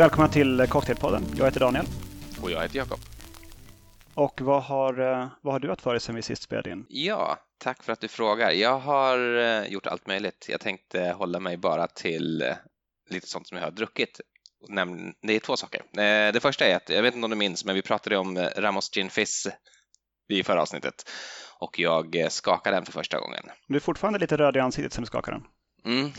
Välkomna till Cocktailpodden. Jag heter Daniel. Och jag heter Jakob. Och vad har, eh, vad har du haft för dig sen vi sist spelade in? Ja, tack för att du frågar. Jag har eh, gjort allt möjligt. Jag tänkte hålla mig bara till eh, lite sånt som jag har druckit. Det är två saker. Det första är att, jag vet inte om du minns, men vi pratade om Ramos Gin Fizz i förra avsnittet och jag skakade den för första gången. Du är fortfarande lite röd i ansiktet sen du skakar den. Mm.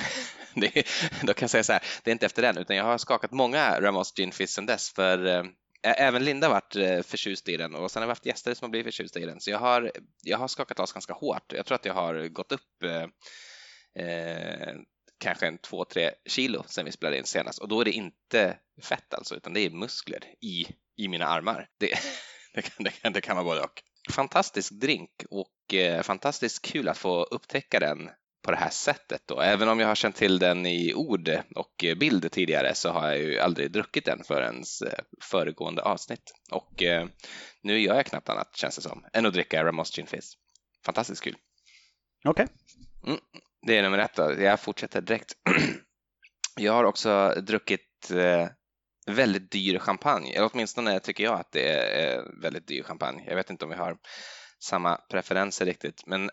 Det, då kan jag säga så här, det är inte efter den, utan jag har skakat många Ramos Gin Fizz sen dess, för eh, Även Linda har varit eh, förtjust i den och sen har vi haft gäster som har blivit förtjusta i den. Så jag har, jag har skakat loss ganska hårt. Jag tror att jag har gått upp äh, kanske en två, tre kilo sen vi spelade in senast och då är det inte fett alltså, utan det är muskler i, i mina armar. Det, det, kan, det, kan, det kan vara både och. Fantastisk drink och eh, fantastiskt kul att få upptäcka den på det här sättet då. Även om jag har känt till den i ord och bild tidigare så har jag ju aldrig druckit den förrän eh, föregående avsnitt. Och eh, nu gör jag knappt annat, känns det som, än att dricka Ramos Gin Fizz. Fantastiskt kul. Okej. Okay. Mm, det är nummer ett då. Jag fortsätter direkt. jag har också druckit eh, väldigt dyr champagne, eller åtminstone tycker jag att det är väldigt dyr champagne. Jag vet inte om vi har samma preferenser riktigt, men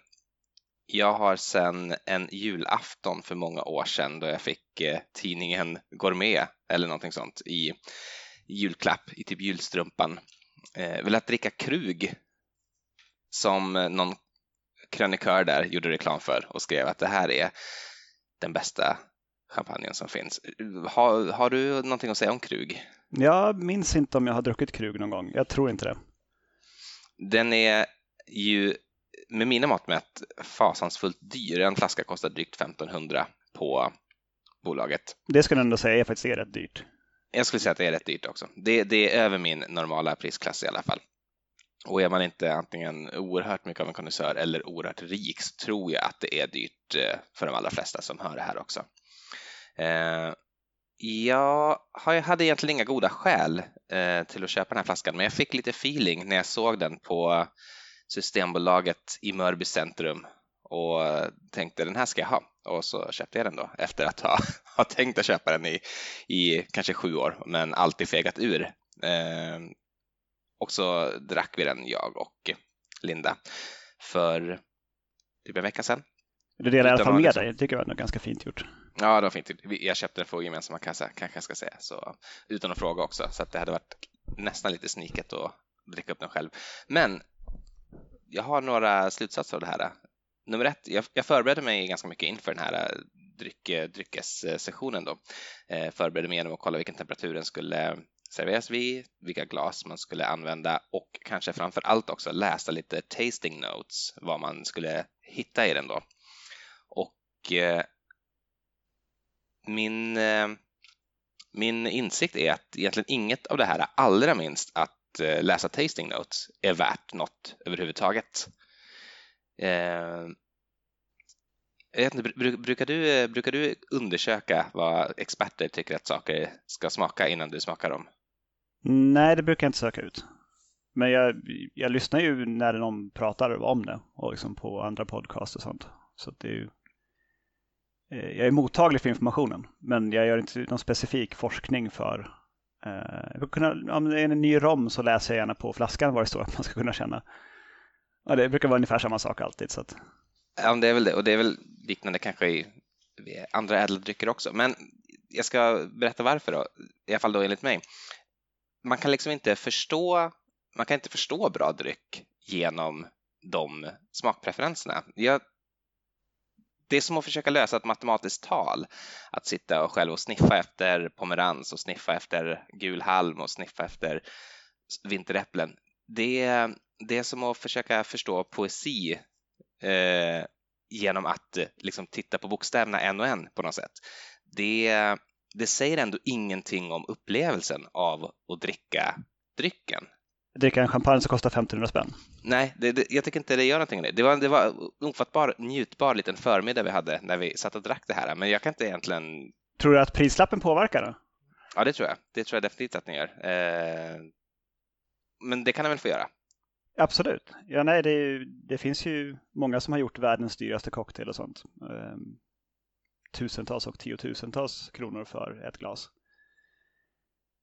jag har sedan en julafton för många år sedan då jag fick eh, tidningen Gourmet eller någonting sånt i julklapp i typ julstrumpan eh, velat dricka Krug som någon krönikör där gjorde reklam för och skrev att det här är den bästa champagnen som finns. Har, har du någonting att säga om Krug? Jag minns inte om jag har druckit Krug någon gång. Jag tror inte det. Den är ju med mina mått mätt fasansfullt dyr. En flaska kostar drygt 1500 på bolaget. Det skulle jag ändå säga är faktiskt är rätt dyrt. Jag skulle säga att det är rätt dyrt också. Det, det är över min normala prisklass i alla fall. Och är man inte antingen oerhört mycket av en konnässör eller oerhört rik så tror jag att det är dyrt eh, för de allra flesta som hör det här också. Eh, jag hade egentligen inga goda skäl eh, till att köpa den här flaskan, men jag fick lite feeling när jag såg den på Systembolaget i Mörby centrum och tänkte den här ska jag ha och så köpte jag den då efter att ha, ha tänkt att köpa den i, i kanske sju år men alltid fegat ur. Eh, och så drack vi den jag och Linda för typ en vecka sedan. Du delar i alla fall med dig, det tycker jag var ganska fint gjort. Ja, det var fint. Jag köpte den för gemensamma kassa, kanske jag ska säga, så, utan att fråga också, så att det hade varit nästan lite sniket att dricka upp den själv. Men jag har några slutsatser av det här. Nummer ett, jag, jag förberedde mig ganska mycket inför den här eh, dryck, eh, dryckessessionen då. Eh, förberedde mig genom att kolla vilken temperatur den skulle serveras vid, vilka glas man skulle använda och kanske framför allt också läsa lite tasting notes, vad man skulle hitta i den då. Och eh, min, eh, min insikt är att egentligen inget av det här, allra minst att Eh, läsa tasting notes är värt något överhuvudtaget. Eh, inte, brukar, du, eh, brukar du undersöka vad experter tycker att saker ska smaka innan du smakar dem? Nej, det brukar jag inte söka ut. Men jag, jag lyssnar ju när någon pratar om det och liksom på andra podcast och sånt. Så det är ju, eh, jag är mottaglig för informationen, men jag gör inte någon specifik forskning för Uh, kunna, om det är en ny rom så läser jag gärna på flaskan vad det står att man ska kunna känna. Ja, det brukar vara ungefär samma sak alltid. Så att... Ja, det är väl det. Och det är väl liknande kanske i andra ädeldrycker också. Men jag ska berätta varför då, i alla fall då enligt mig. Man kan liksom inte förstå, man kan inte förstå bra dryck genom de smakpreferenserna. Jag det är som att försöka lösa ett matematiskt tal. Att sitta och själv och sniffa efter pomerans och sniffa efter gul halm och sniffa efter vinteräpplen. Det, är, det är som att försöka förstå poesi eh, genom att liksom, titta på bokstäverna en och en på något sätt. Det, det säger ändå ingenting om upplevelsen av att dricka drycken dricka en champagne som kostar 1500 spänn. Nej, det, det, jag tycker inte det gör någonting. Det var, det var ofattbar, njutbar liten förmiddag vi hade när vi satt och drack det här, men jag kan inte egentligen... Tror du att prislappen påverkar det? Ja, det tror jag. Det tror jag definitivt att den gör. Eh, men det kan den väl få göra? Absolut. Ja, nej, det, det, finns ju många som har gjort världens dyraste cocktail och sånt. Eh, tusentals och tiotusentals kronor för ett glas.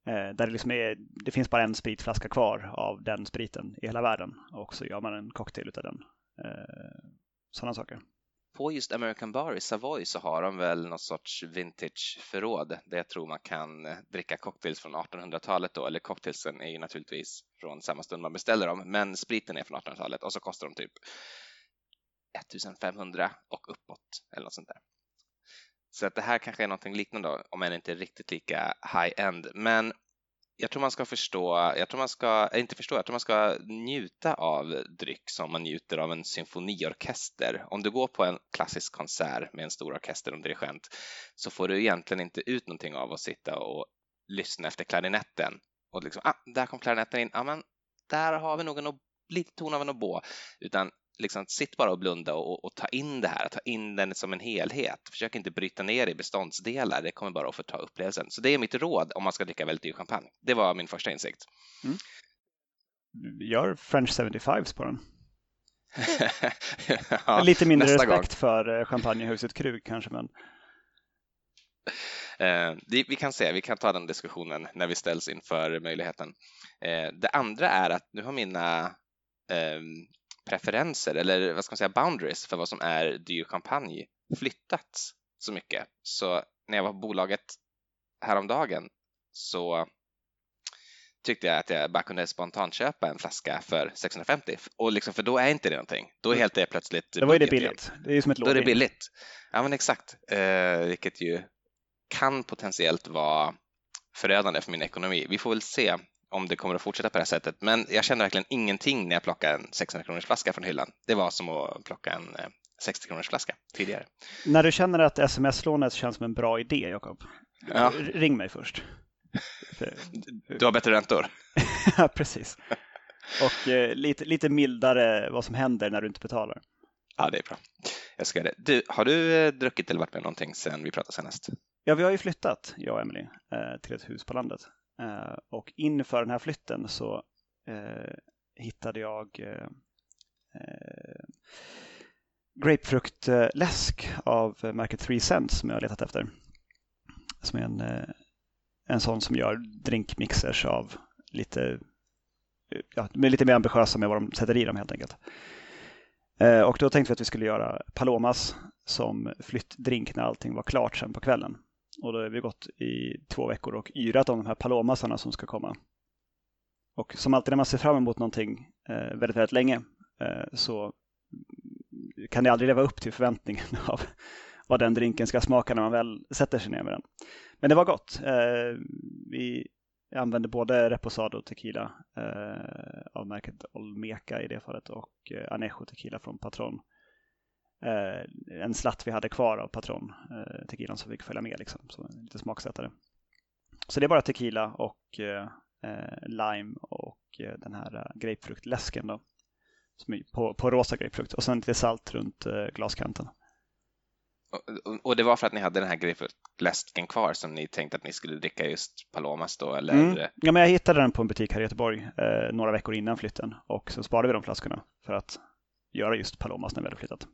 Eh, där det, liksom är, det finns bara en spritflaska kvar av den spriten i hela världen. Och så gör man en cocktail av den. Eh, sådana saker. På just American Bar i Savoy så har de väl någon sorts vintage-förråd. Där jag tror man kan eh, dricka cocktails från 1800-talet då, eller cocktailsen är ju naturligtvis från samma stund man beställer dem, men spriten är från 1800-talet och så kostar de typ 1500 och uppåt eller något sånt där. Så att det här kanske är någonting liknande om än inte riktigt lika high-end, men jag tror man ska förstå, jag tror man ska, eh, inte förstå, jag tror man ska njuta av dryck som man njuter av en symfoniorkester. Om du går på en klassisk konsert med en stor orkester och dirigent så får du egentligen inte ut någonting av att sitta och lyssna efter klarinetten och liksom, ah, där kom klarinetten in, ja ah, men där har vi nog en lite ton av en oboe, utan liksom, sitt bara och blunda och, och, ta in det här, ta in den som en helhet. Försök inte bryta ner i beståndsdelar, det kommer bara att förta upplevelsen. Så det är mitt råd om man ska dricka väldigt dyr champagne. Det var min första insikt. Mm. Gör French 75s på den. ja, Lite mindre respekt gång. för eh, champagnehuset Krug kanske, men Eh, vi kan se, vi kan ta den diskussionen när vi ställs inför möjligheten. Eh, det andra är att nu har mina eh, preferenser eller vad ska man säga boundaries för vad som är dyr champagne flyttats så mycket. Så när jag var på bolaget häromdagen så tyckte jag att jag bara kunde spontant köpa en flaska för 650 och liksom, för då är inte det någonting. Då är mm. helt det plötsligt. Då är det billigt. Det är som ett Då är det billigt. Ja, men exakt, eh, vilket ju kan potentiellt vara förödande för min ekonomi. Vi får väl se om det kommer att fortsätta på det här sättet. Men jag kände verkligen ingenting när jag plockade en 600 kronors flaska från hyllan. Det var som att plocka en 60 eh, kronors flaska tidigare. När du känner att sms-lånet känns som en bra idé, Jakob, ja. ring mig först. Du har bättre räntor? ja, precis. Och eh, lite, lite mildare vad som händer när du inte betalar. Ja, det är bra. Jag ska det. Du, har du eh, druckit eller varit med någonting sen vi pratade senast? Ja, vi har ju flyttat, jag och Emily, eh, till ett hus på landet. Eh, och inför den här flytten så eh, hittade jag eh, eh grapefruktläsk av märket 3 cents som jag har letat efter. Som är en, eh, en sån som gör drinkmixers av lite, eh, ja, med lite mer ambitiösa med vad de sätter i dem helt enkelt. Och då tänkte vi att vi skulle göra Palomas som flyttdrink när allting var klart sen på kvällen. Och då har vi gått i två veckor och yrat om de här palomasarna som ska komma. Och som alltid när man ser fram emot någonting eh, väldigt, väldigt länge eh, så kan det aldrig leva upp till förväntningen av vad den drinken ska smaka när man väl sätter sig ner med den. Men det var gott. Eh, vi använde både Reposado tequila eh, av märket Olmeca i det fallet och eh, Anejo tequila från Patron eh, en slatt vi hade kvar av Patron, eh, tequilan som fick följa med liksom, som lite smaksättare. Så det är bara tequila och eh, eh lime och eh, den här eh, grapefruktläsken då. På, på rosa grapefrukt och sen lite salt runt glaskanten. Och, och det var för att ni hade den här grapefruktläsken kvar som ni tänkte att ni skulle dricka just Palomas då? Eller? Mm. Ja, men jag hittade den på en butik här i Göteborg några veckor innan flytten och så sparade vi de flaskorna för att göra just Palomas när vi hade flyttat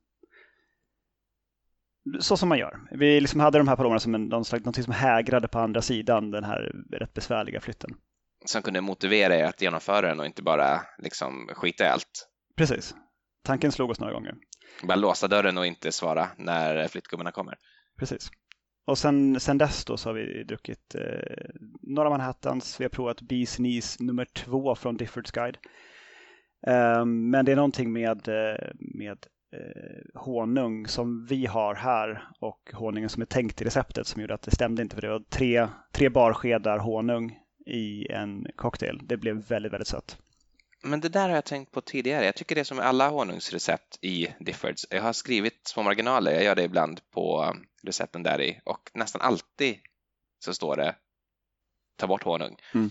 så som man gör. Vi liksom hade de här palomerna som en, någon slags, någonting som hägrade på andra sidan den här rätt besvärliga flytten. Som kunde motivera er att genomföra den och inte bara liksom skita i allt. Precis. Tanken slog oss några gånger. Bara låsa dörren och inte svara när flyttgubbarna kommer. Precis. Och sen, sen dess då så har vi druckit eh, några Manhattans, vi har provat Bees Knees nummer två från Diffords Guide. Eh, men det är någonting med, eh, med eh, honung som vi har här och honungen som är tänkt i receptet som gjorde att det stämde inte för det var tre, tre barskedar honung i en cocktail. Det blev väldigt, väldigt sött. Men det där har jag tänkt på tidigare. Jag tycker det är som med alla honungsrecept i Diffords. Jag har skrivit små marginaler, jag gör det ibland på recepten där i och nästan alltid så står det ta bort honung. Mm.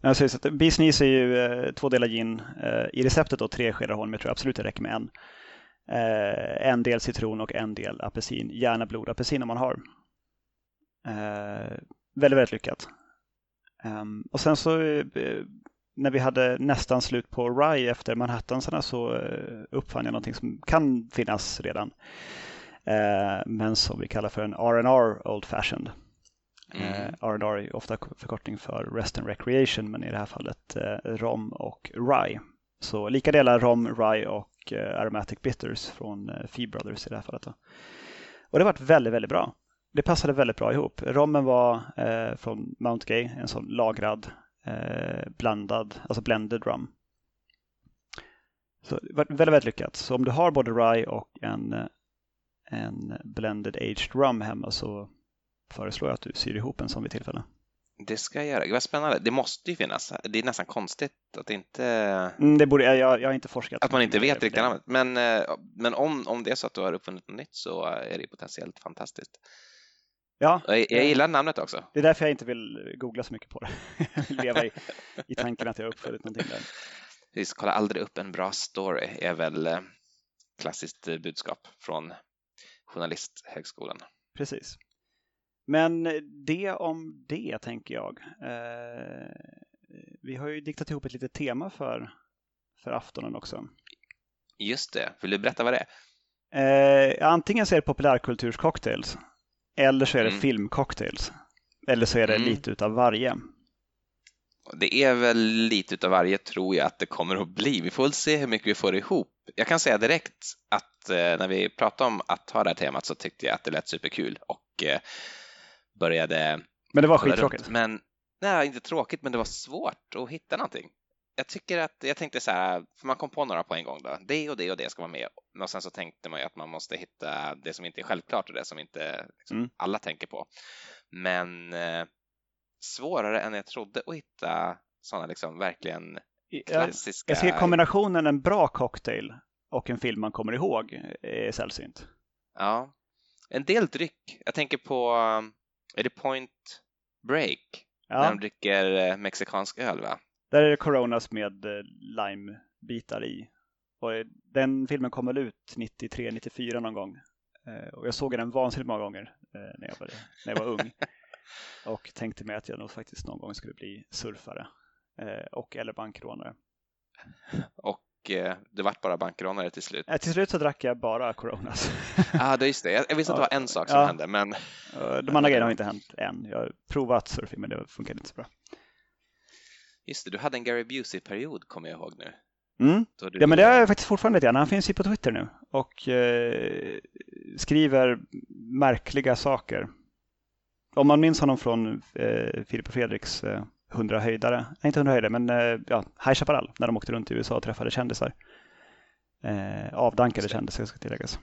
Alltså, så är ju eh, två delar gin eh, i receptet och tre skedar honung, men jag tror absolut det räcker med en. Eh, en del citron och en del apelsin. Gärna blodapelsin om man har. Eh, väldigt, väldigt lyckat. Um, och sen så eh, när vi hade nästan slut på Rye efter Manhattansarna så eh, uppfann jag någonting som kan finnas redan. Eh, men som vi kallar för en R&R Old Fashioned. Mm. R&R är ofta förkortning för Rest and Recreation men i det här fallet rom och rye. Så lika delar rom, rye och Eh, aromatic bitters från eh, Fee Brothers i det här fallet. Då. Och det har varit väldigt, väldigt bra. Det passade väldigt bra ihop. Rommen var eh, från Mount Gay, en sån lagrad, eh, blandad, alltså blended rum. Så det var väldigt, väldigt lyckat. Så om du har både rye och en, eh, en blended aged rum hemma så föreslår jag att du syr ihop en sån vid tillfälle. Det ska jag göra. Vad spännande. Det måste ju finnas. Det är nästan konstigt att inte... Mm, det borde, jag, jag har inte forskat. Att man inte vet riktigt namnet. Men, eh, men om, om det är så att du har uppfunnit något nytt så är det potentiellt fantastiskt. Ja, jag, jag gillar namnet också. Det är därför jag inte vill googla så mycket på det. Leva i, i tanken att jag har uppfunnit någonting där. Precis, kolla aldrig upp en bra story är väl eh, klassiskt budskap från Journalisthögskolan. Precis. Men det om det tänker jag. Eh, vi har ju diktat ihop ett litet tema för, för aftonen också. Just det, vill du berätta vad det är? Eh, antingen så är det populärkulturscocktails eller så är det mm. filmcocktails. Eller så är det mm. lite utav varje. Det är väl lite utav varje tror jag att det kommer att bli. Vi får väl se hur mycket vi får ihop. Jag kan säga direkt att eh, när vi pratade om att ha det här temat så tyckte jag att det lät superkul och eh, började... Men det var skittråkigt? Men, nej, inte tråkigt, men det var svårt att hitta någonting. Jag tycker att, jag tänkte så här, för man kom på några på en gång då, det och det och det ska vara med. Och sen så tänkte man ju att man måste hitta det som inte är självklart och det som inte liksom, mm. alla tänker på. Men eh, svårare än jag trodde att hitta sådana liksom verkligen klassiska... Jag ser kombinationen en bra cocktail och en film man kommer ihåg är sällsynt. Ja, en del dryck. Jag tänker på, är det Point Break? Ja. När de dricker eh, mexikansk öl va? Där är det Coronas med eh, limebitar i. Och den filmen kom väl ut 93, 94 någon gång. Eh, och jag såg den vansinnigt många gånger när jag var, när jag var ung. och tänkte mig att jag nog faktiskt någon gång skulle bli surfare. Och eller bankrånare. Och eh, det vart bara bankrånare till slut. till slut så drack jag bara Coronas. Ja, ah, det just det. Jag, visste att det var en sak som ja. hände, men... De andra grejerna har inte hänt än. Jag har provat surfing, men det funkade inte så bra. Just det, du hade en Gary Busey-period, kommer jag ihåg nu. Mm. Du... Ja, men det har jag faktiskt fortfarande lite grann. Han finns ju på Twitter nu och eh, skriver märkliga saker. Om man minns honom från eh, Filip och Fredriks eh, 100 höjdare, nej inte 100 höjdare, men eh, ja, High Chaparral när de åkte runt i USA och träffade kändisar. Eh, avdankade kändisar ska tilläggas.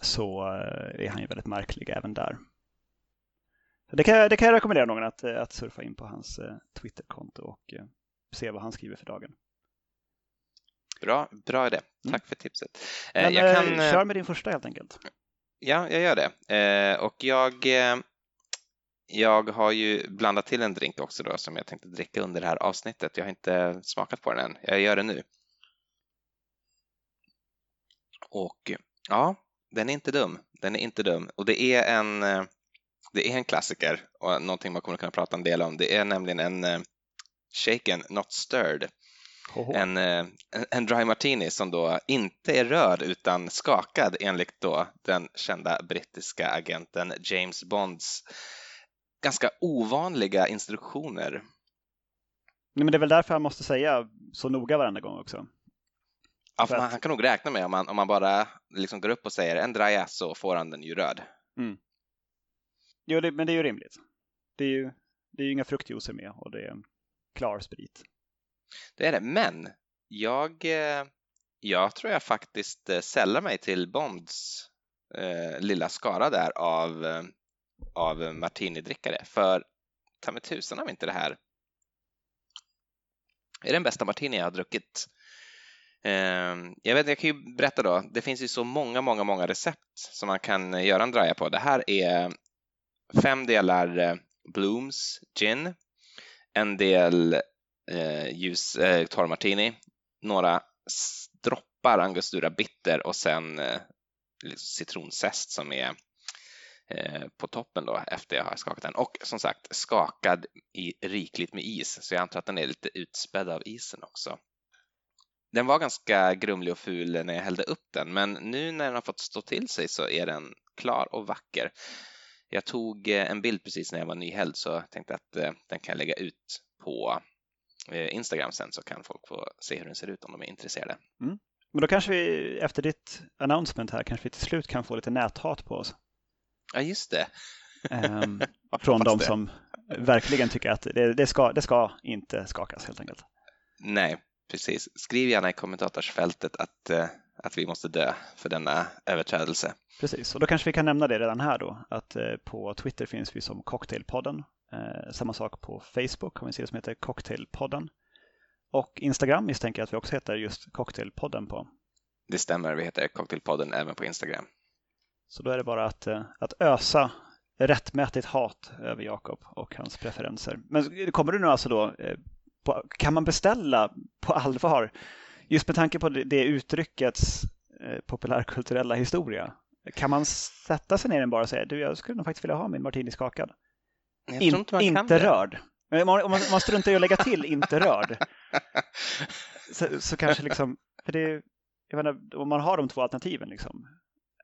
Så eh, är han ju väldigt märklig även där. Det kan, det kan jag rekommendera någon att, eh, att surfa in på hans Twitterkonto och se vad han skriver för dagen. Bra, bra idé. Mm. Tack mm. för tipset. Men, jag kan... Kör med din första helt enkelt. Ja, jag gör det. och jag jag har ju blandat till en drink också då som jag tänkte dricka under det här avsnittet. Jag har inte smakat på den än. Jag gör det nu. Och ja, den är inte dum. Den är inte dum. Och det är en, eh, det är en klassiker och någonting man kommer kunna prata en del om. Det är nämligen en eh, shaken, not stirred. En, eh, en, en dry martini som då inte är rörd utan skakad enligt då den kända brittiska agenten James Bonds ganska ovanliga instruktioner. Nej, men det är väl därför han måste säga så noga varenda gång också. Ja, för att... han kan nog räkna med om man, om man bara liksom går upp och säger en dry ass så får han den ju röd. Mm. Jo, det, men det är ju rimligt. Det är ju, det är ju inga fruktjuicer med och det är klar sprit. Det är det, men jag, eh, jag tror jag faktiskt eh, sällar mig till Bonds eh, lilla skara där av eh, av martinidrickare. För ta mig tusan om inte det här är den bästa martini jag har druckit. Ehm, jag vet, jag kan ju berätta då, det finns ju så många, många, många recept som man kan eh, göra en draja på. Det här är fem delar eh, Blooms gin, en del eh, ljus eh, torr martini, några droppar angostura bitter och sen eh, citronzest som är Eh, på toppen då efter jag har skakat den och som sagt skakad i rikligt med is så jag antar att den är lite utspädd av isen också. Den var ganska grumlig och ful när jag hällde upp den men nu när den har fått stå till sig så är den klar och vacker. Jag tog eh, en bild precis när jag var nyhälld så jag tänkte att eh, den kan jag lägga ut på Instagram sen så kan folk få se hur den ser ut om de är intresserade. Mm. Men då kanske vi efter ditt announcement här kanske vi till slut kan få lite näthat på oss. Ja, just det. Um, från de som verkligen tycker att det, det, ska, det ska inte skakas helt enkelt. Nej, precis. Skriv gärna i kommentatorsfältet att, eh, att vi måste dö för denna överträdelse. Precis, och då kanske vi kan nämna det redan här då, att eh, på Twitter finns vi som Cocktailpodden. Eh, samma sak på Facebook har vi en sida som heter Cocktailpodden. Och Instagram misstänker jag att vi också heter just Cocktailpodden på. Det stämmer, vi heter Cocktailpodden även på Instagram. Så då är det bara att, att ösa rättmätigt hat över Jakob och hans preferenser. Men kommer du nu alltså då, på, kan man beställa på allvar, just med tanke på det uttryckets populärkulturella historia, kan man sätta sig ner och bara säga du jag skulle nog faktiskt vilja ha min martini skakad? Jag In, inte, inte rörd. Om man, om man struntar i att lägga till inte rörd så, så, kanske liksom, för det, jag menar, om man har de två alternativen liksom.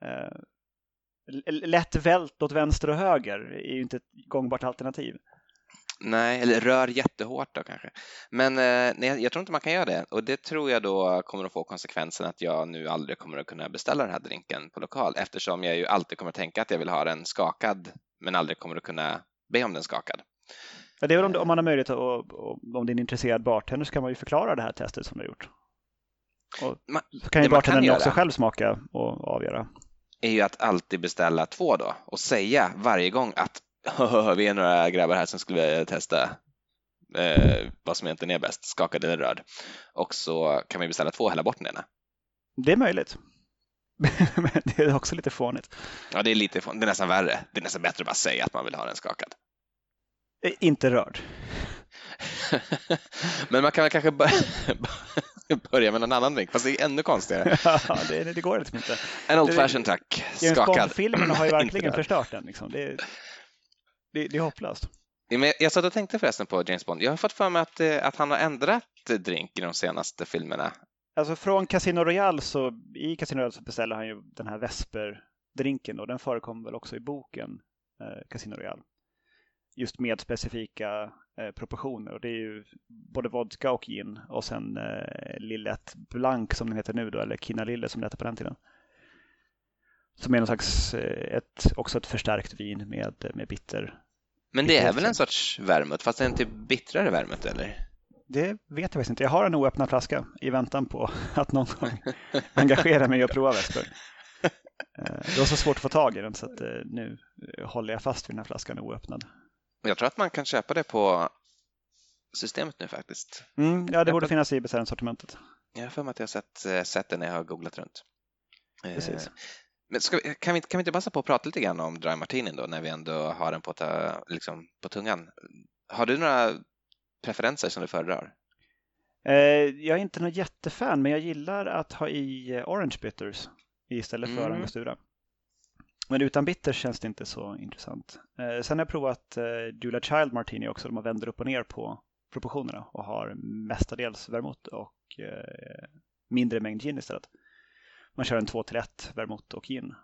Eh, lätt vält åt vänster och höger är ju inte ett gångbart alternativ. Nej, eller rör jättehårt då kanske. Men eh, nej, jag tror inte man kan göra det och det tror jag då kommer att få konsekvensen att jag nu aldrig kommer att kunna beställa den här drinken på lokal eftersom jag ju alltid kommer att tänka att jag vill ha den skakad men aldrig kommer att kunna be om den skakad. Ja, det är väl om, om man har möjlighet och, och om det är en intresserad bartender så kan man ju förklara det här testet som du har gjort. Och man, så kan ju bartendern också själv smaka och avgöra. Är ju att alltid beställa två då och säga varje gång att vi är några grabbar här som skulle testa eh, vad som egentligen är bäst, skakad eller röd. Och så kan vi beställa två och hälla bort den ena. Det är möjligt. Men det är också lite fånigt. Ja, det är lite fånigt. Det är nästan värre. Det är nästan bättre att bara säga att man vill ha den skakad. Eh, inte rörd. Men man kan väl kanske börja med någon annan drink, fast det är ännu konstigare. ja, det, det går liksom inte. En Old Fashion tack, skakad. filmerna har ju verkligen förstört den. Liksom. Det, det, det är hopplöst. Jag satt och tänkte förresten på James Bond. Jag har fått för mig att, eh, att han har ändrat drink i de senaste filmerna. Alltså från Casino Royale så i Casino Royale så beställer han ju den här Vesper-drinken och den förekommer väl också i boken eh, Casino Royale. Just med specifika eh, proportioner och det är ju både vodka och gin och sen eh, Lillet Blanc som den heter nu då eller Kina Lille som det hette på den tiden. Som är någon slags, eh, ett, också ett förstärkt vin med, med bitter. Men det är väl en sorts vermouth, fast det är inte bittrare vermouth eller? Det vet jag faktiskt inte. Jag har en oöppnad flaska i väntan på att någon gång engagera mig och prova Vesper. Eh, det var så svårt att få tag i den så att eh, nu håller jag fast vid den här flaskan oöppnad. Jag tror att man kan köpa det på systemet nu faktiskt. Mm, ja, det borde finnas i beställningssortimentet. Jag har för mig att jag har sett, sett det när jag har googlat runt. Precis. Men ska, kan, vi, kan vi inte passa på att prata lite grann om Dry Martini då när vi ändå har den på, ta, liksom, på tungan? Har du några preferenser som du föredrar? Eh, jag är inte någon jättefan men jag gillar att ha i eh, Orange Bitters istället för mm. Angostura. Men utan bitters känns det inte så intressant. Eh, sen har jag provat Julia Child Martini också, där man vänder upp och ner på proportionerna och har mestadels vermouth och mindre mängd gin istället. Man kör en 2 till 1 vermouth och gin.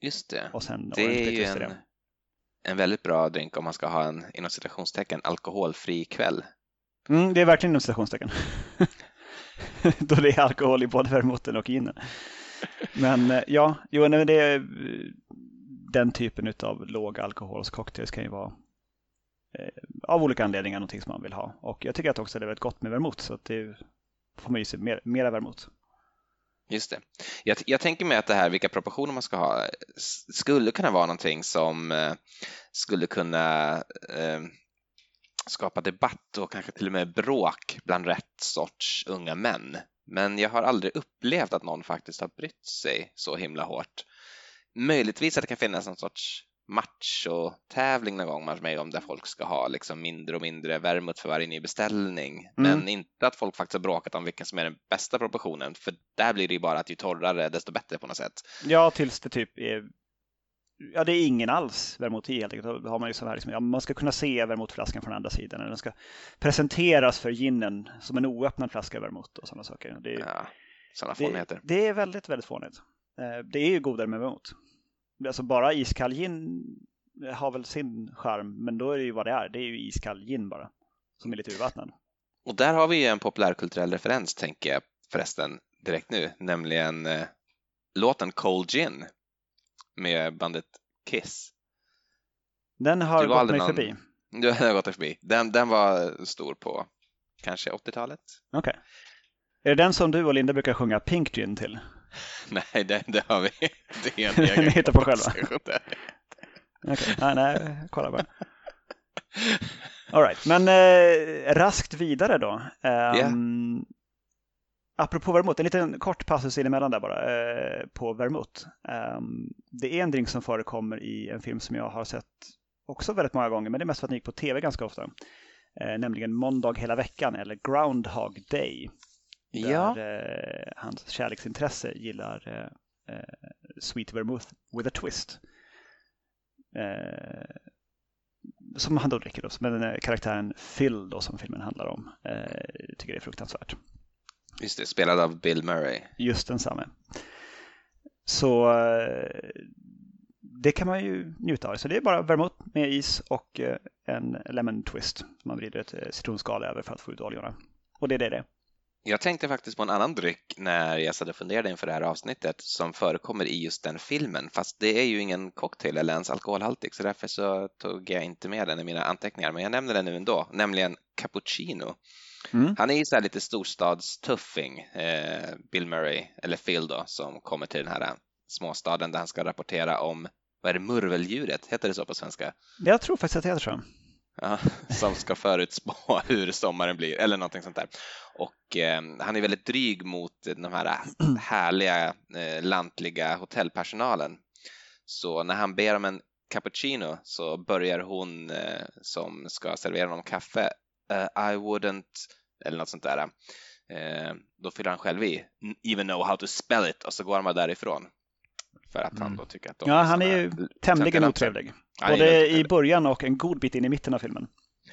Just det. Och sen det är ju en, en väldigt bra drink om man ska ha en inom citationstecken alkoholfri kväll. Mm, det är verkligen inom citationstecken. Då det är alkohol i både vermouthen och ginen. Men eh, ja, jo, nej, det är, eh, den typen av låg alkoholscocktails kan ju vara eh, av olika anledningar någonting som man vill ha. Och jag tycker att också det är väldigt gott med vermouth så att det får man ju se mer, mera vermouth. Just det. Jag, jag, tänker mig att det här, vilka proportioner man ska ha, skulle kunna vara någonting som eh, skulle kunna eh, skapa debatt och kanske till och med bråk bland rätt sorts unga män. Men jag har aldrig upplevt att någon faktiskt har brytt sig så himla hårt. Möjligtvis att det kan finnas någon sorts macho-tävling någon gång med om där folk ska ha liksom mindre och mindre vermouth för varje ny beställning. Mm. Men inte att folk faktiskt har bråkat om vilken som är den bästa proportionen, för där blir det ju bara att ju torrare desto bättre på något sätt. Ja, tills det typ är Ja, det är ingen alls vermouth i helt enkelt. Då har man ju så här, liksom, ja, man ska kunna se vermouthflaskan från andra sidan. Den ska presenteras för ginen som en oöppnad flaska vermouth och sådana saker. Det är, ja, sådana fånigheter. Det, det är väldigt, väldigt fånigt. Eh, det är ju godare med vermouth. Alltså bara iskall gin har väl sin charm, men då är det ju vad det är. Det är ju iskall gin bara, som är lite urvattnad. Och där har vi ju en populärkulturell referens, tänker jag förresten direkt nu, nämligen eh, låten Cold Gin med bandet Kiss. Den har gått mig någon... förbi. Du har gått dig förbi. Den, den var stor på kanske 80-talet. Okej. Okay. Är det den som du och Linda brukar sjunga Pink Gin till? Nej, det, det har vi. Det är en egen Ni hittar på själva? Okej, okay. nej, nej, kolla bara. All right. men eh, raskt vidare då. Um, yeah. Apropå vermouth, en liten kort passus emellan där bara eh, på vermouth. Um, det är en drink som förekommer i en film som jag har sett också väldigt många gånger, men det är mest för att den gick på tv ganska ofta. Eh, nämligen Måndag hela veckan eller Groundhog Day. Där ja. eh, hans kärleksintresse gillar eh, eh, Sweet Vermouth with a twist. Eh, som han då dricker då, men karaktären Phil då som filmen handlar om tycker det är fruktansvärt. Just det, spelad av Bill Murray. Just densamme. Så det kan man ju njuta av. Så det är bara vermouth med is och en lemon twist. Man vrider ett citronskal över för att få ut oljorna. Och det är det det. Jag tänkte faktiskt på en annan dryck när jag satt och funderade inför det här avsnittet som förekommer i just den filmen, fast det är ju ingen cocktail eller ens alkoholhaltig, så därför så tog jag inte med den i mina anteckningar, men jag nämner den nu ändå, nämligen cappuccino. Mm. Han är ju så här lite storstadstuffing, eh, Bill Murray, eller Phil då, som kommer till den här småstaden där han ska rapportera om, vad är det, murveldjuret, heter det så på svenska? Jag tror faktiskt att det heter så. Ja, som ska förutspå hur sommaren blir eller någonting sånt där. Och eh, han är väldigt dryg mot de här härliga eh, lantliga hotellpersonalen. Så när han ber om en cappuccino så börjar hon eh, som ska servera honom kaffe I wouldn't eller något sånt där. Eh, då fyller han själv i even know how to spell it och så går han bara därifrån. För att han mm. då tycker att de Ja, han är ju tämligen otrevlig. Både i början och en god bit in i mitten av filmen.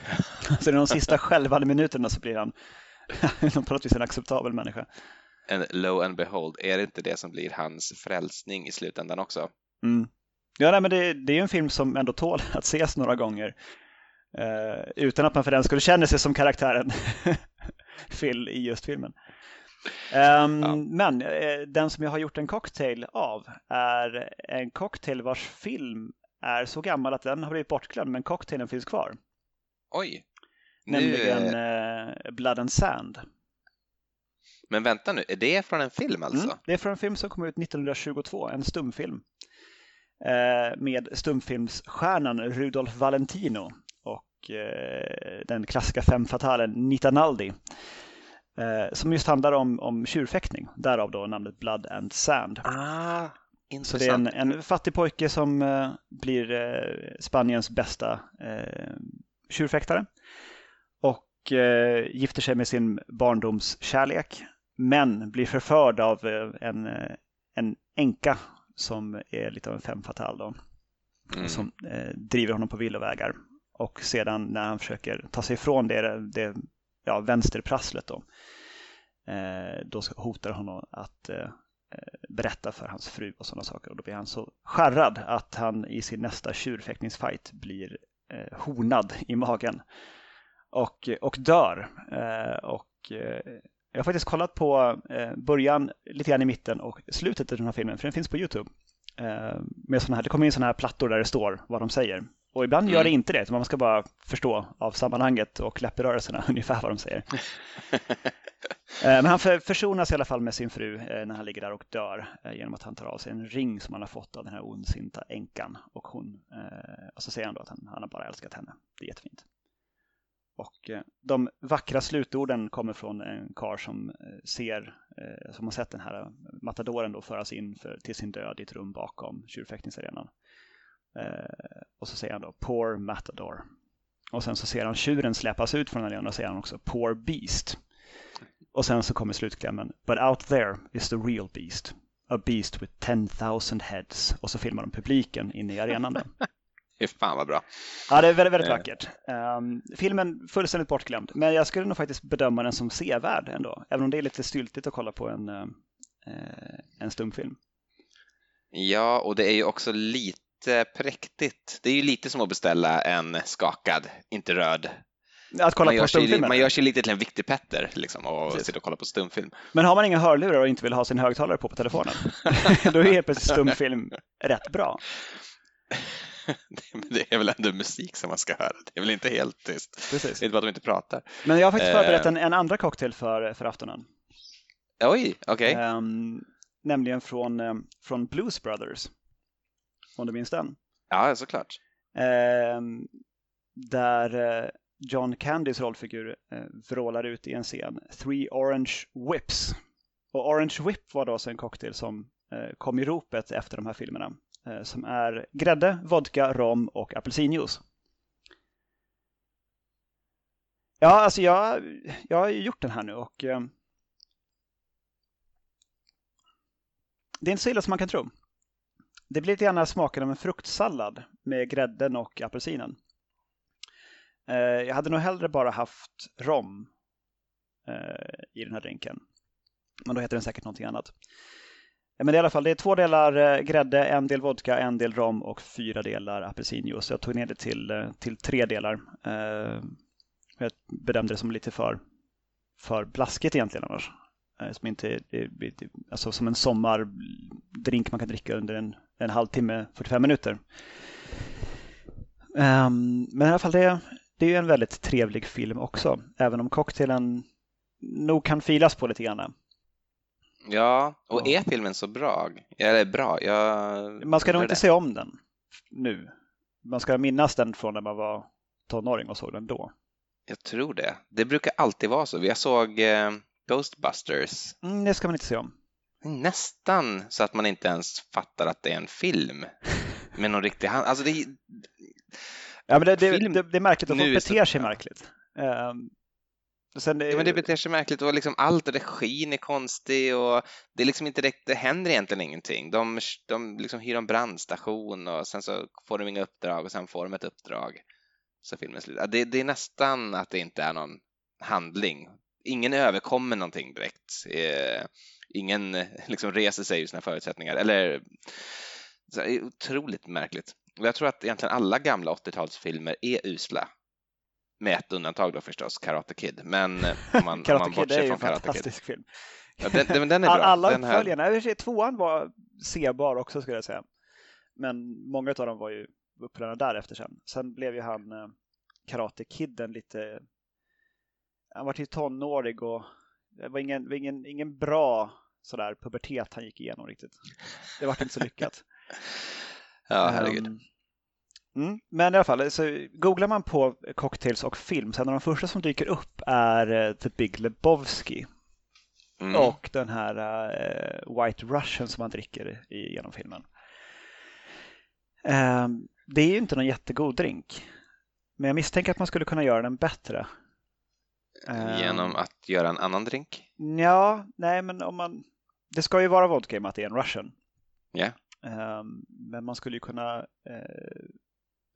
så i de sista skälvande minuterna så blir han på något vis en acceptabel människa. And low and behold, är det inte det som blir hans frälsning i slutändan också? Mm. Ja, nej, men det, det är ju en film som ändå tål att ses några gånger. Uh, utan att man för den skulle känna sig som karaktären Phil i just filmen. Um, ja. Men uh, den som jag har gjort en cocktail av är en cocktail vars film är så gammal att den har blivit bortglömd men cocktailen finns kvar. Oj! Nämligen nu... uh, Blood and Sand. Men vänta nu, är det från en film alltså? Mm, det är från en film som kom ut 1922, en stumfilm. Uh, med stumfilmsstjärnan Rudolf Valentino och uh, den klassiska femfatalen Nita Naldi. som just handlar om, om tjurfäktning, därav då namnet Blood and Sand. Ah, så det är en, en fattig pojke som uh, blir Spaniens bästa tjurfäktare och gifter sig med sin barndomskärlek men blir förförd av en, en änka som är lite av en femme fatale då, mm. som driver honom på villovägar och sedan när han försöker ta sig ifrån det, det ja, vänsterprasslet då, eh, då hotar honom att eh, eh, berätta för hans fru och sådana saker. Och då blir han så skärrad att han i sin nästa tjurfäktningsfight blir eh, honad i magen och, och dör. Eh, och eh, jag har faktiskt kollat på eh, början, lite grann i mitten och slutet av den här filmen, för den finns på Youtube. Eh, med såna här, det kommer in sådana här plattor där det står vad de säger. Och ibland gör det mm. inte det, man ska bara förstå av sammanhanget och läpprörelserna ungefär vad de säger. Eh, men han försonas i alla fall med sin fru eh, när han ligger där och dör eh, genom att han tar av sig en ring som han har fått av den här ondsinta änkan. Och, hon, och så säger han då att han, han har bara älskat henne. Det är jättefint. Och de vackra slutorden kommer från en kar som ser, som har sett den här matadoren då föras in för, till sin död i ett rum bakom tjurfäktningsarenan. Och så säger han då Poor Matador. Och sen så ser han tjuren släpas ut från arenan och säger han också Poor Beast. Och sen så kommer slutklämmen. But out there is the real beast. A beast with 10,000 heads. Och så filmar de publiken inne i arenan. Fy fan vad bra. Ja, det är väldigt, väldigt vackert. Um, filmen fullständigt bortglömd, men jag skulle nog faktiskt bedöma den som sevärd ändå. Även om det är lite styltigt att kolla på en, uh, en stumfilm. Ja, och det är ju också lite präktigt. Det är ju lite som att beställa en skakad, inte röd. Att kolla Man på stumfilmer? man gör sig lite till en viktig Petter liksom, och Precis. sitter och kollar på stumfilm. Men har man inga hörlurar och inte vill ha sin högtalare på på telefonen, då är helt plötsligt stumfilm rätt bra. Det är väl ändå musik som man ska höra. Det är väl inte helt tyst. Precis. Det är inte bara att de inte pratar. Men jag har faktiskt Eh. förberett en, en andra cocktail för, för aftonen. Oj, okej. Ehm, nämligen från, eh, från Blues Brothers. Om du minns den. Ja, såklart. Ehm, där eh, John Candys rollfigur eh, vrålar ut i en scen. Three Orange Whips. Och Orange Whip var då alltså en cocktail som eh, kom i ropet efter de här filmerna. Eh, som är grädde, vodka, rom och apelsinjuice. Ja, alltså jag, jag har ju gjort den här nu och eh, det är inte så illa som man kan tro. Det blir lite grann smaken av en fruktsallad med grädden och apelsinen. Eh, jag hade nog hellre bara haft rom eh, i den här drinken. Men då heter den säkert någonting annat. Eh, men i alla fall, det är två delar grädde, en del vodka, en del rom och fyra delar apelsinjuice. Jag tog ner det till, till tre delar. Jag bedömde det som lite för, för blaskigt egentligen annars. Som, inte, alltså som en sommardrink man kan dricka under en, en halvtimme, 45 minuter. Ehm, men i alla fall, det, det är en väldigt trevlig film också. Även om cocktailen nog kan filas på lite grann. Ja, och är filmen så bra? Eller bra? Jag Man ska nog inte se om den nu. Man ska minnas den från när man var tonåring och såg den då. Jag tror det. Det brukar alltid vara så. Jag såg eh, Ghostbusters Mm, det ska man inte se om. Nästan så att man inte ens fattar att det är en film med någon riktig hand. Alltså det, Ja, men det, det, Film det, det är märkligt att folk beter sig märkligt. Och sen, ja, men det beter sig märkligt och liksom allt regin är konstig och det är liksom inte direkt, det händer egentligen ingenting. De, de liksom hyr en brandstation och sen så får de inga uppdrag och sen får de ett uppdrag. Så filmen slut. Ja, Det, det är nästan att det inte är någon handling. Ingen överkommer någonting direkt. Eh, ingen liksom reser sig ur sina förutsättningar. Eller, så det är otroligt märkligt. Och jag tror att egentligen alla gamla 80-talsfilmer är usla. Med ett undantag då förstås, Karate Kid. Men eh, om man, om Karate man Kid är bortser ju en från Karate Kid. fantastisk film. Ja, den, den, den är bra. All- Alla den här, uppföljarna, sig, tvåan var sebar också skulle jag säga. Men många av dem var ju uppföljarna därefter sen. Sen blev ju han eh, Karate Kidden lite... Han var ju tonårig och det var ingen, ingen, ingen bra sådär pubertet han gick igenom riktigt. Det var inte så lyckat. ja, herregud. Ehm, Mm, men i alla fall, så googlar man på cocktails och film, så en av de första som dyker upp är eh, The Big Lebowski. Mm. Och den här eh, White Russian som man dricker i, genom filmen. Ehm, det är ju inte någon jättegod drink. Men jag misstänker att man skulle kunna göra den bättre. Ehm, Genom att göra en annan drink. Ja, nej men om man... Det ska ju vara vodka i och med att det är en Russian. Ja. Ehm, men man skulle ju kunna eh,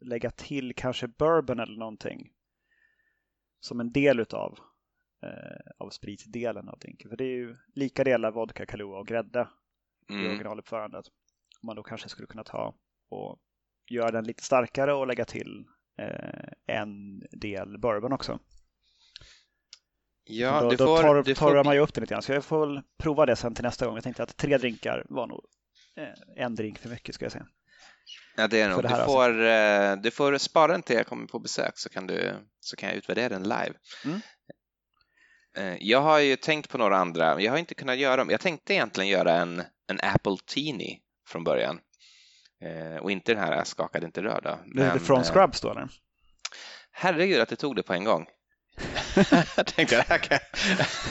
lägga till kanske bourbon eller någonting. Som en del utav eh, av spritdelen av drinken. För det är ju lika delar vodka, Kahlua och grädde i Mm. originaluppförandet. Om man då kanske skulle kunna ta och göra den lite starkare och lägga till eh, en del bourbon också. Ja, då du då får, tar, du tar får, man ju upp det lite grann. Så jag får väl prova det sen till nästa gång. Jag tänkte att tre drinkar var nog eh, en drink för mycket ska jag säga. ja, det är nog. det Du här får, eh, du får spara den till jag kommer på besök så kan, du, så kan jag utvärdera den live. Mm. Eh, Jag har ju tänkt på några andra, men jag har inte kunnat göra dem. Jag tänkte egentligen göra en, en Apple Teeny från början. Och inte den här skakade inte rör då. Det är från Scrubs då eller? Herregud att du tog det på en gång. jag tänkte det här kan,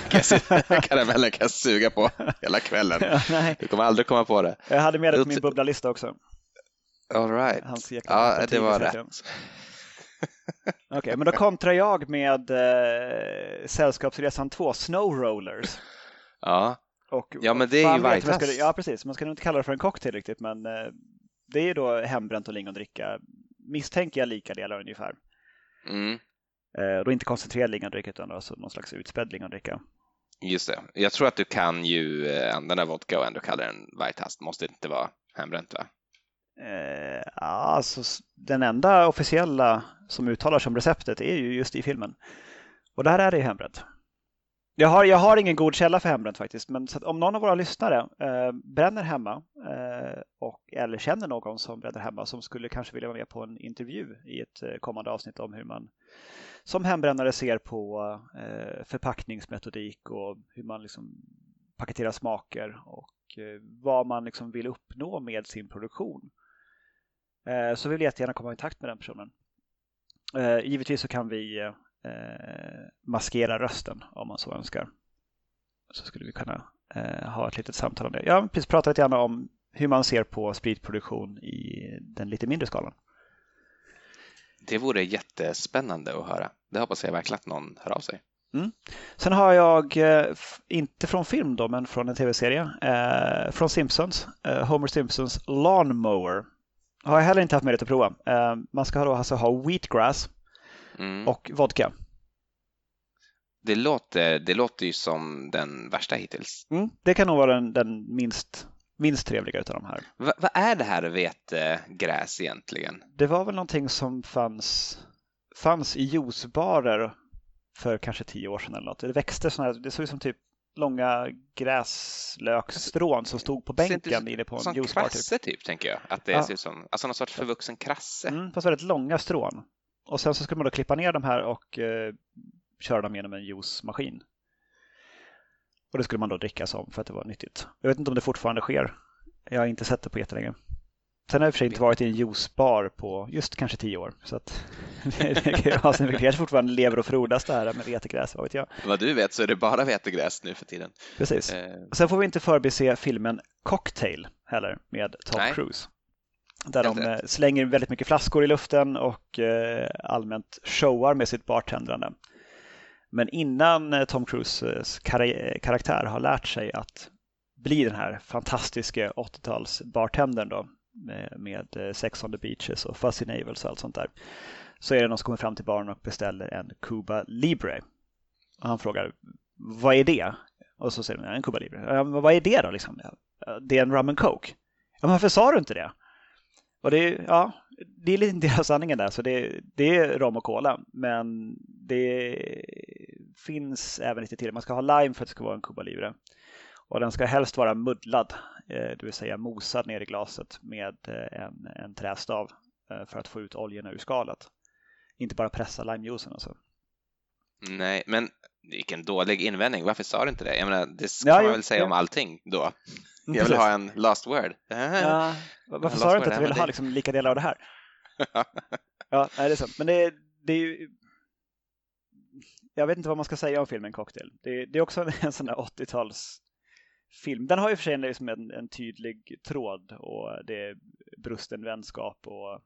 kan jag, su- karamellen kan jag suga på hela kvällen. Ja, nej, Du kommer aldrig komma på det. jag hade med det på min bubblalista också. All right. Hans Ja, det var rätt. Okej, men då kontrar jag med eh, Sällskapsresan 2, Snow Rollers. Ja, Och Ja, men det är ju House. Ja, precis. Man ska nog inte kalla det för en cocktail riktigt, men eh, det är ju då hembränt och lingondricka. Misstänker jag lika delar ungefär. mm, Eh, då inte koncentrerad lingondricka utan alltså någon slags utspädd lingondricka. just det. Jag tror att du kan ju eh, använda vodka och ändå kalla den White House. Det måste inte vara hembränt va? Eh, alltså, den enda officiella som uttalar sig om receptet är ju just i filmen. Och där är det hembränt. Jag har, jag har ingen god källa för hembränt faktiskt, men om någon av våra lyssnare eh, bränner hemma eh, och, eller känner någon som bränner hemma som skulle kanske vilja vara med på en intervju i ett eh, kommande avsnitt om hur man som hembrännare ser på eh, förpackningsmetodik och hur man liksom paketerar smaker och eh, vad man liksom vill uppnå med sin produktion. Eh, så vill jag jättegärna komma i kontakt med den personen. Eh, givetvis så kan vi eh, maskera rösten om man så önskar. Så skulle vi kunna eh, ha ett litet samtal om det. Jag har precis pratat lite grann om hur man ser på spritproduktion i den lite mindre skalan. Det vore jättespännande att höra. Det hoppas jag verkligen att någon hör av sig. Mm. Sen har jag, eh, inte från film då, men från en tv-serie, eh, från Simpsons, eh, Homer Simpsons Lawnmower. Har jag heller inte haft möjlighet att prova. Eh, man ska då alltså ha wheatgrass mm. och vodka. Det låter, det låter ju som den värsta hittills. Mm, det kan nog vara den, den minst, minst trevliga av de här. Va, vad är det här vetegräs egentligen? Det var väl någonting som fanns, fanns i juicebarer för kanske tio år sedan eller något. Det växte sådana här, det såg ut som typ långa gräslöksstrån som stod på bänken inne på en juicebar. Som krasse typ. typ, tänker jag. Att det ja. ser ut som, alltså någon sorts förvuxen krasse. Mm, fast väldigt långa strån. Och sen så skulle man då klippa ner de här och eh, köra dem genom en juicemaskin. Och det skulle man då dricka som för att det var nyttigt. Jag vet inte om det fortfarande sker. Jag har inte sett det på jättelänge. Sen har jag i och för sig inte varit i en juicebar på just kanske tio år. Så att det, kanske fortfarande lever och frodas det här med vetegräs, vad vet jag. Vad du vet så är det bara vetegräs nu för tiden. Precis. Eh. Sen får vi inte förbise filmen Cocktail heller med Tom Nej. Cruise. Där de eh, slänger väldigt mycket flaskor i luften och eh, allmänt showar med sitt bartendrande. Men innan eh, Tom Cruises karaktär har lärt sig att bli den här fantastiska 80-tals bartendern då med Sex on the Beaches och Fuzzy Navels och allt sånt där. Så är det någon som kommer fram till baren och beställer en Cuba Libre. Och han frågar vad är det? Och så säger de en Cuba Libre. Ja, vad är det då liksom? Det är en rum and coke. Ja, men varför sa du inte det? Och det, ja, det är lite en del av sanningen där, så det, det är rom och cola. Men det finns även lite till. Man ska ha lime för att det ska vara en Cuba Libre. Och den ska helst vara muddlad, eh, det vill säga mosad ner i glaset med eh, en, en trästav eh, för att få ut oljorna ur skalet. Inte bara pressa limejuicen alltså. Nej, men vilken dålig invändning. Varför sa du inte det? Jag menar, det ska ja, man väl säga ja. om allting då? Jag vill ha en last word. Ja, varför sa du inte att du ville ha liksom lika delar av det här? ja, nej, det är sant. Men det, det är ju... Jag vet inte vad man ska säga om filmen Cocktail. Det, det är också en, en sån där 80-tals film. Den har ju för sig liksom en, en tydlig tråd och det är brusten vänskap och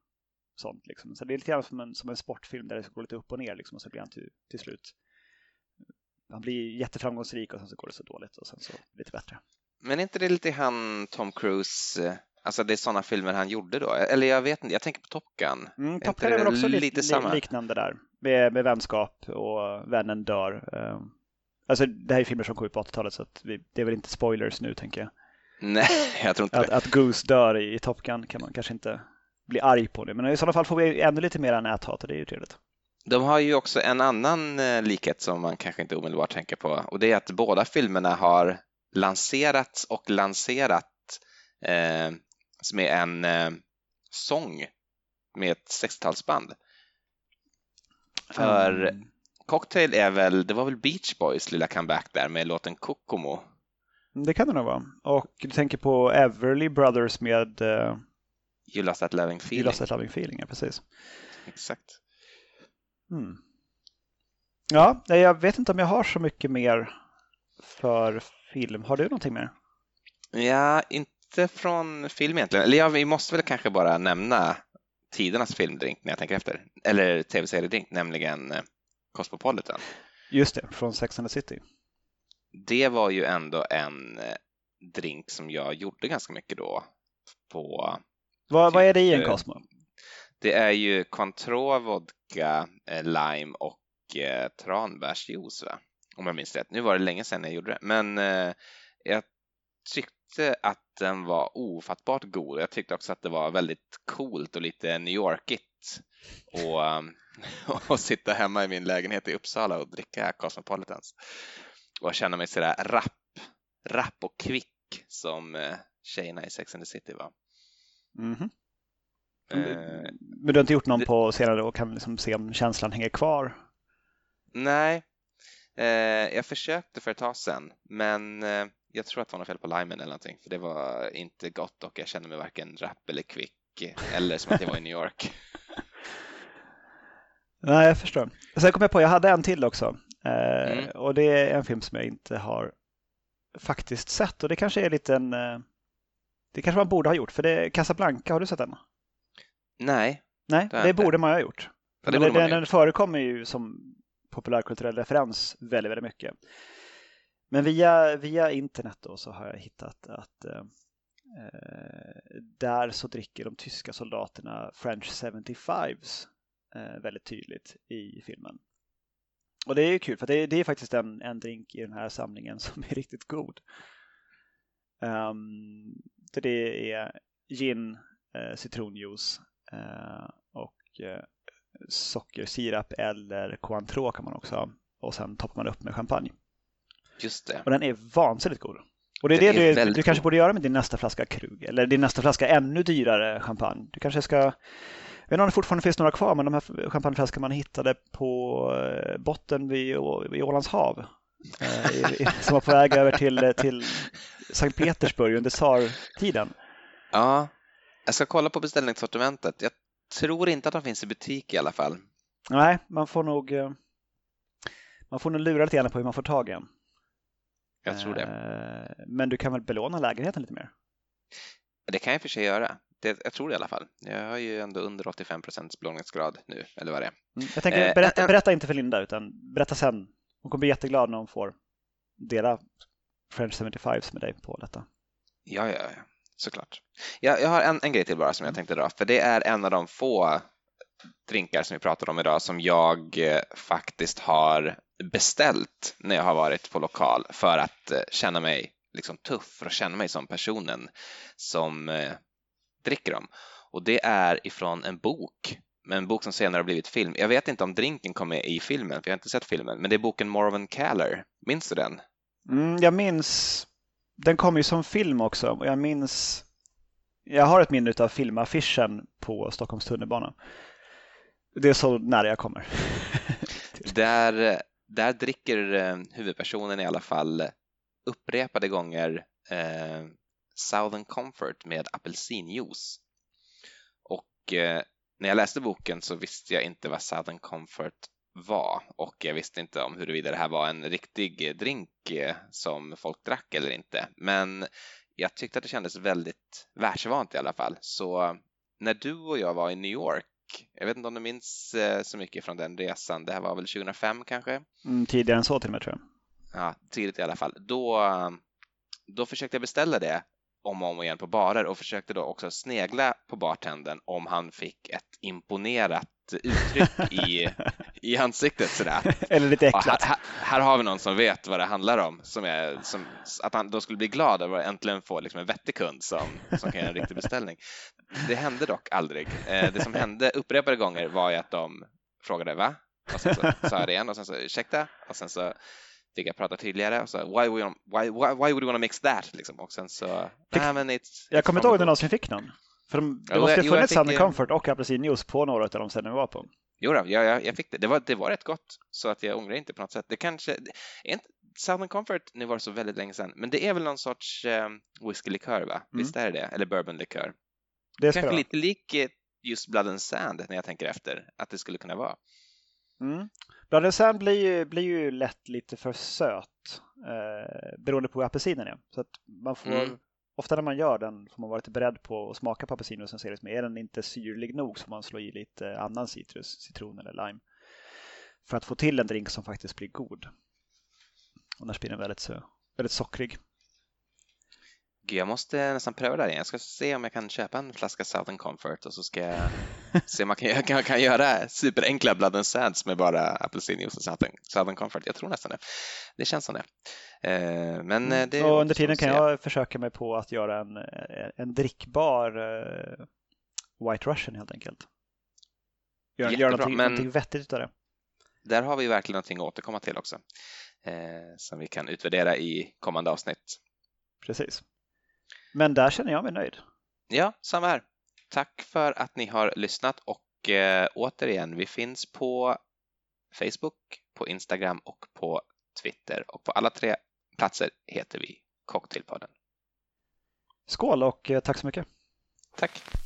sånt. Liksom. Så det är lite grann som en, som en sportfilm där det går lite upp och ner liksom, och så blir han till, till slut han blir jätteframgångsrik och sen så går det så dåligt och sen så lite bättre. Men är inte det lite han Tom Cruise, eh, alltså det är sådana filmer han gjorde då? Eller jag vet inte, jag tänker på Top Gun. Mm, Top Gun är väl också lite, samma? liknande där, med, med vänskap och vännen dör. Eh, alltså det här är filmer som kom ut på 80-talet så vi, det är väl inte spoilers nu tänker jag. Nej, jag tror inte att, det. Att Goose dör i, i Top Gun kan man kanske inte bli arg på det, men i sådana fall får vi ännu lite mer näthat och det är ju trevligt. De har ju också en annan eh, likhet som man kanske inte omedelbart tänker på och det är att båda filmerna har lanserats och lanserat eh, med en eh, sång med ett 60-talsband. För mm. Cocktail är väl, det var väl Beach Boys lilla comeback där med låten Kokomo? Det kan det nog vara. Och du tänker på Everly Brothers med uh, You Lost That Loving Feeling. You Lost That Loving Feeling, ja precis. Exakt. Mm. Ja, jag vet inte om jag har så mycket mer för film. Har du någonting mer? Ja, inte från film egentligen. Eller ja, vi måste väl kanske bara nämna tidernas filmdrink när jag tänker efter. Eller tv-seriedrink, nämligen eh, Cosmopolitan. Just det, från Sex and the City. Det var ju ändå en eh, drink som jag gjorde ganska mycket då. På, vad, typ, vad är det i en Cosmo? Det är ju Cointreau, vodka, eh, lime och eh, tranbärsjuice, va? om jag minns rätt. Nu var det länge sedan jag gjorde det, men eh, jag tyckte att den var ofattbart god. Jag tyckte också att det var väldigt coolt och lite New Yorkigt och, och sitta hemma i min lägenhet i Uppsala och dricka Cosmopolitans och känna mig sådär rapp, rapp och kvick som tjejerna i Sex and the City var. Mm -hmm eh, men du har inte gjort någon det... på senare och kan liksom se om känslan hänger kvar? Nej, eh, jag försökte för ett tag sedan men eh, jag tror att det var något fel på limen eller någonting för det var inte gott och jag kände mig varken rapp eller kvick eller som att jag var i New York. Nej, jag förstår. Sen kom jag på, jag hade en till också. Eh, mm. Och det är en film som jag inte har faktiskt sett och det kanske är lite en... Eh, det kanske man borde ha gjort, för det är Casablanca, har du sett den? Nej. Nej, det, det borde man ha gjort. Ja, det den, den förekommer ju som populärkulturell referens väldigt, väldigt mycket. Men via, via internet då så har jag hittat att eh, där så dricker de tyska soldaterna French 75s eh, väldigt tydligt i filmen. Och det är ju kul för det är, det är faktiskt en, en drink i den här samlingen som är riktigt god. Um, det är gin, eh, citronjuice och eh, sockersirap eller Cointreau kan man också ha. Och sen toppar man upp med champagne. Just det. Och den är vansinnigt god. Och det är den det är du, du kanske borde göra med din nästa flaska Krug eller din nästa flaska ännu dyrare champagne. Du kanske ska jag vet inte om det fortfarande finns några kvar, men de här champagneflaskorna man hittade på eh, botten vid, vid Ålands hav. Eh, som var på väg över till, till Sankt Petersburg under tsartiden. Ja, jag ska kolla på beställningssortimentet. Jag tror inte att de finns i butik i alla fall. Nej, man får nog eh, man får nog lura lite grann på hur man får tag i en. Jag tror det. Men du kan väl belåna lägenheten lite mer? Det kan jag för sig göra. Det, jag tror det i alla fall. Jag har ju ändå under 85 procents belåningsgrad nu, eller vad det är. Mm, jag tänker, eh, berätta, berätta, inte för Linda, utan berätta sen. Hon kommer bli jätteglad när hon får dela French 75s med dig på detta. Ja, ja, ja såklart. Jag, jag har en, en grej till bara som jag tänkte dra, för det är en av de få drinkar som vi pratade om idag som jag eh, faktiskt har beställt när jag har varit på lokal för att eh, känna mig liksom tuff, för att känna mig som personen som eh, dricker dem. Och det är ifrån en bok, men en bok som senare har blivit film. Jag vet inte om drinken kom med i filmen, för jag har inte sett filmen, men det är boken Morven Caller. Minns du den? Mm, jag minns, den kom ju som film också och jag minns, jag har ett minne av filmaffischen på Stockholms tunnelbana. Det är så nära jag kommer. Typ. där, där dricker eh, huvudpersonen i alla fall upprepade gånger eh, Southern Comfort med apelsinjuice. Och eh, när jag läste boken så visste jag inte vad Southern Comfort var och jag visste inte om huruvida det här var en riktig drink eh, som folk drack eller inte. Men jag tyckte att det kändes väldigt världsvant i alla fall. Så när du och jag var i New York jag vet inte om du minns eh, så mycket från den resan. Det här var väl 2005 kanske? Mm, tidigare än så till och med tror jag. Ja, tidigt i alla fall. Då, då försökte jag beställa det om och om igen på barer och försökte då också snegla på bartendern om han fick ett imponerat uttryck i, i ansiktet sådär. Eller lite äcklat. Här, här, har vi någon som vet vad det handlar om, som är, som, att han då skulle bli glad över att äntligen få liksom en vettig kund som, som kan göra en riktig beställning. Det hände dock aldrig. Eh, det som hände upprepade gånger var ju att de frågade va? Och sen så sa jag det igen och sen så ursäkta och sen så fick jag prata tydligare och så why, we, why, why, why would you want to mix that? Liksom. Och sen så, fick, men it's, jag kommer inte ihåg du någonsin fick någon. För de, det jo, måste ha funnits Sunny Comfort och apelsinjuice på några av de ställen vi var på. Jo, då, ja, jag, jag fick det. Det var, det var rätt gott, så att jag ångrar inte på något sätt. Det kanske, är inte, Southern Comfort, nu var det så väldigt länge sedan, men det är väl någon sorts eh, whiskylikör, va? Mm. Visst är det det? Eller bourbonlikör? Det kanske vara. lite lik eh, just Blood and Sand när jag tänker efter, att det skulle kunna vara. Mm. Blood and Sand blir ju, blir ju lätt lite för söt eh, beroende på hur apelsinen är. Så att man får, mm. Ofta när man gör den får man vara lite beredd på att smaka på apelsinen och se liksom, är den inte syrlig nog så man slår i lite annan citrus, citron eller lime. För att få till en drink som faktiskt blir god. Annars blir den väldigt, väldigt sockrig. Jag måste nästan pröva det här igen. Jag ska se om jag kan köpa en flaska Southern Comfort och så ska jag se om man kan, jag kan, kan göra superenkla Blood and Sands med bara apelsinjuice och Southern, Southern Comfort. Jag tror nästan det. det känns som det. Eh, men mm. det och under tiden kan jag försöka mig på att göra en, en drickbar White Russian helt enkelt. Gör, Jättebra, gör någonting, men någonting vettigt av det. Där har vi verkligen någonting att återkomma till också. Eh, som vi kan utvärdera i kommande avsnitt. Precis. Men där känner jag mig nöjd. Ja, samma här. Tack för att ni har lyssnat och eh, återigen, vi finns på Facebook, på Instagram och på Twitter och på alla tre platser heter vi Cocktailpodden. Skål och eh, tack så mycket. Tack.